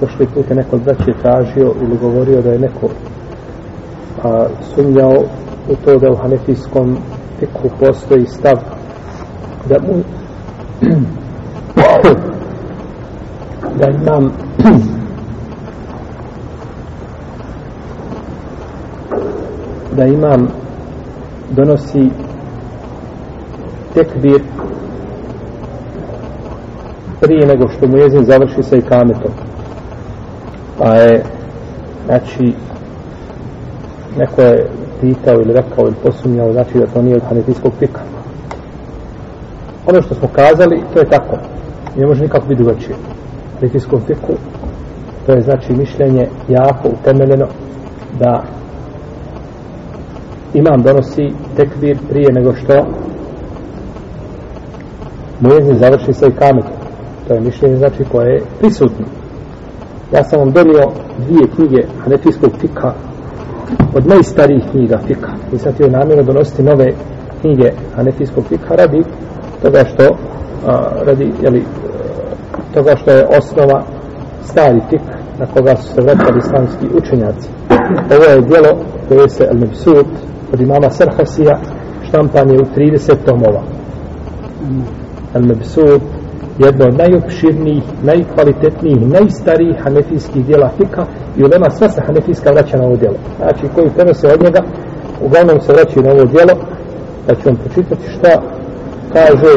prošli put je neko braće tražio ili govorio da je neko a, sumnjao u to da u hanefijskom fiku postoji stav da mu da imam da imam donosi tekbir prije nego što mu jezin završi sa ikametom pa je znači neko je pitao ili rekao ili posumnjao znači da to nije od hanefijskog fika. Ono što smo kazali to je tako. Ne može nikako biti drugačije. Hanefijskom fiku to je znači mišljenje jako utemeljeno da imam donosi tekbir prije nego što muezin završi sa kamet. to je mišljenje znači koje je prisutno ja sam vam donio dvije knjige hanefijskog fika od najstarijih knjiga fika. I sad je namjerno donositi nove knjige hanefijskog fika radi toga što a, radi jeli, e, toga što je osnova stari fik na koga su se vratili islamski učenjaci. Ovo je dijelo koje se Al-Mibsut od imama Sarhasija štampan je u 30 tomova. Al-Mibsut jedno od najopširnijih, najkvalitetnijih, najstarijih hanefijskih dijela fika i ulema sva se hanefijska vraća na ovo dijelo. Znači, koji prenose od njega, uglavnom se vraćaju na ovo dijelo, da ću vam počitati šta kaže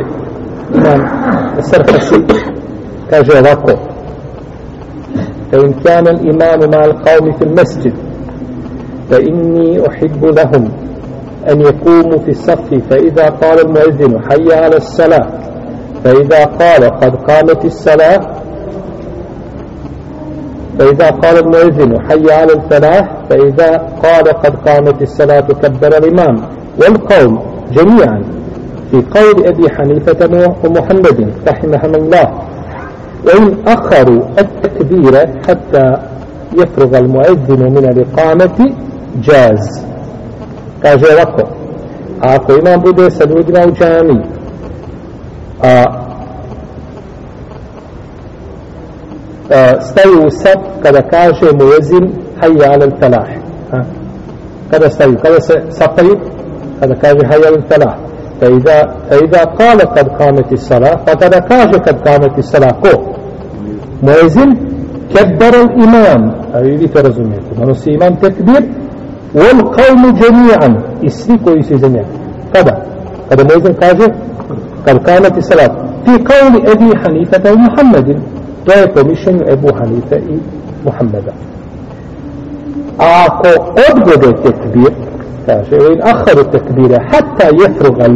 imam Sarhasi, kaže ovako, فإن كان الإمام مع القوم في المسجد فإني أحب لهم أن يقوموا في الصف فإذا قال المؤذن حي على الصلاة فإذا قال قد قامت الصلاة فإذا قال المؤذن حي على الفلاح فإذا قال قد قامت الصلاة كبر الإمام والقوم جميعا. في قول أبي حنيفة ومحمد رحمهم الله وإن أخروا التكبير حتى يفرغ المؤذن من الإقامة جاز. kaže ovako a ako imam bude staju u sad kada kaže mu jezin hajja alel falah a, kada staju, kada se sapaju kada kaže hajja alel falah فإذا, فإذا قال قد قامت الصلاة فقد كاج قد قامت الصلاة كو مؤذن كبر الإمام أي ترزميت منص إمام تكبير والقوم جميعا يسري كويس جميعا كذا كذا مؤذن كاج قد قامت الصلاة في قول أبي حنيفة ومحمد To je pomišljenju Ebu Hanife i Muhammeda. A ako odgode tekbir, kaže, in aharu tekbire, hatta jefrugal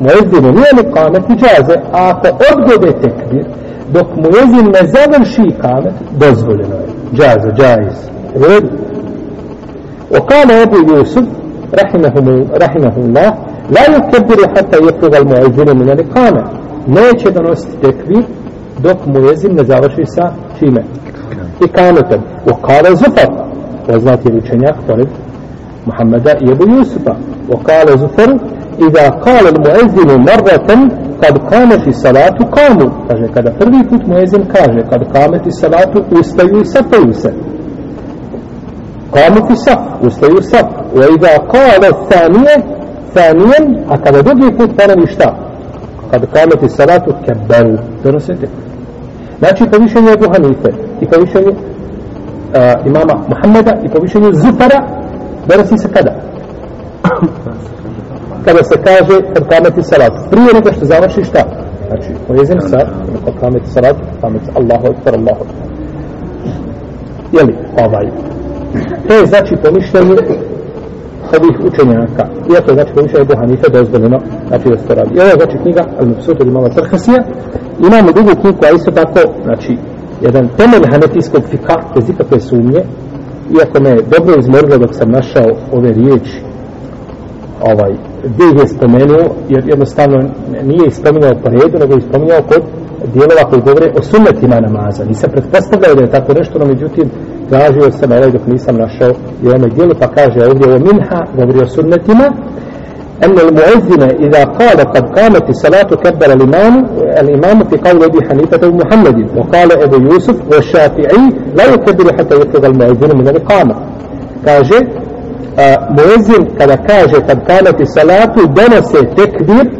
muezinu nije li kamet i džaze, a ako odgode tekbir, dok muezin ne završi kamet, dozvoljeno je. Džaze, džajz. Red. وقال أبو يوسف رحمه, رحمه الله لا يكبر حتى يفرغ المؤذن من الإقامة neće donositi tekbir dok mu jezin ne završi sa čime? I kametom. U kale zufar. Poznati je učenjak pored Muhammeda i Ebu Jusufa. U kale zufar. Iza kale muezinu marratan kad kameti salatu kamu. Kaže, kada prvi put muezin kaže, kad kameti salatu ustaju i sapaju se. Saf, ustaju saf. U iza kale thanije, thanijen, a kada drugi put ponovi šta? kad kameti salatu keberu donosite znači po mišljenju Ebu Hanife i po mišljenju uh, imama Muhammeda i po mišljenju Zufara donosi se kada? Kada se kaže kad kameti salat. prije nego što završi šta? Znači pojezim sa kad kameti salat, kameti Allahu akbar Allahu akbar. Jeli? Ovaj. To je znači po mišljenju ovih učenjaka. Iako je znači pomišljaj Ebu Hanife dozvoljeno, znači da se to radi. I ovo je znači knjiga Al-Mubsut od imama Trhasija. Imamo drugu knjigu, koja isto tako, znači, jedan temelj hanetijskog fika, bez ikakve sumnje, iako me dobro izmorilo dok sam našao ove riječi, ovaj, gdje je spomenuo, jer jednostavno nije ispominjao po redu, nego je ispominjao kod dijelova koji govore o sunnetima namaza. Nisam pretpostavljao da je tako nešto, no međutim, tražio sam ovaj dok nisam našao i ovome dijelu, pa kaže ovdje o minha, govori o sunnetima, أن المؤذن إذا قال قد قامت الصلاة كبر الإمام الإمام في قول أبي حنيفة ومحمد وقال أبو يوسف والشافعي لا يكبر حتى يفرغ المؤذن من الإقامة كاجي مؤذن كذا كاجي قد قامت الصلاة دنس تكبير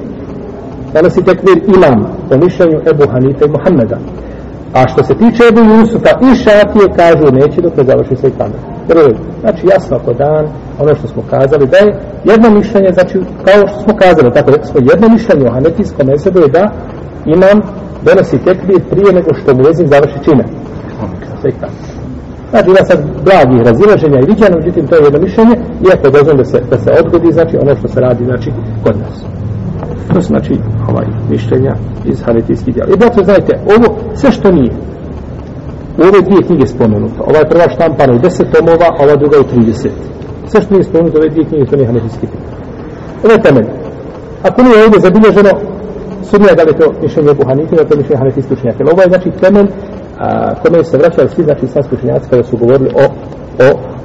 دنس تكبير إمام ومشن أبو حنيفة ومحمد A što se tiče Ebu Jusufa i Šafije, kažu neće dok ne završi se i kamer. Prvo, znači jasno ako dan, ono što smo kazali, da je jedno mišljenje, znači kao što smo kazali, tako rekli smo, jedno mišljenje u Hanefijskom mesebu je da imam donosi tekbir prije nego što mu jezim završi čime. Sve i kamer. Znači ima sad blagih razilaženja i viđana, međutim to je jedno mišljenje, iako dozvom da se, da se odgodi, znači ono što se radi, znači kod nas. To znači ovaj mišljenja iz hanetijskih djela. I braćo, znajte, ovo, sve što nije, u ove dvije knjige spomenuto, ova je prva štampana u deset tomova, a ova druga u 30. Sve što nije spomenuto ove dvije knjige, to nije hanetijski djela. Ovo je temelj. Ako nije ovdje zabilježeno, sumnija da li to mišljenje Ebu Hanife, da to mišljenje hanetijski učenjaka. Ovo je znači temelj a, kome se vraćali svi znači islamski učenjaci kada su govorili o, o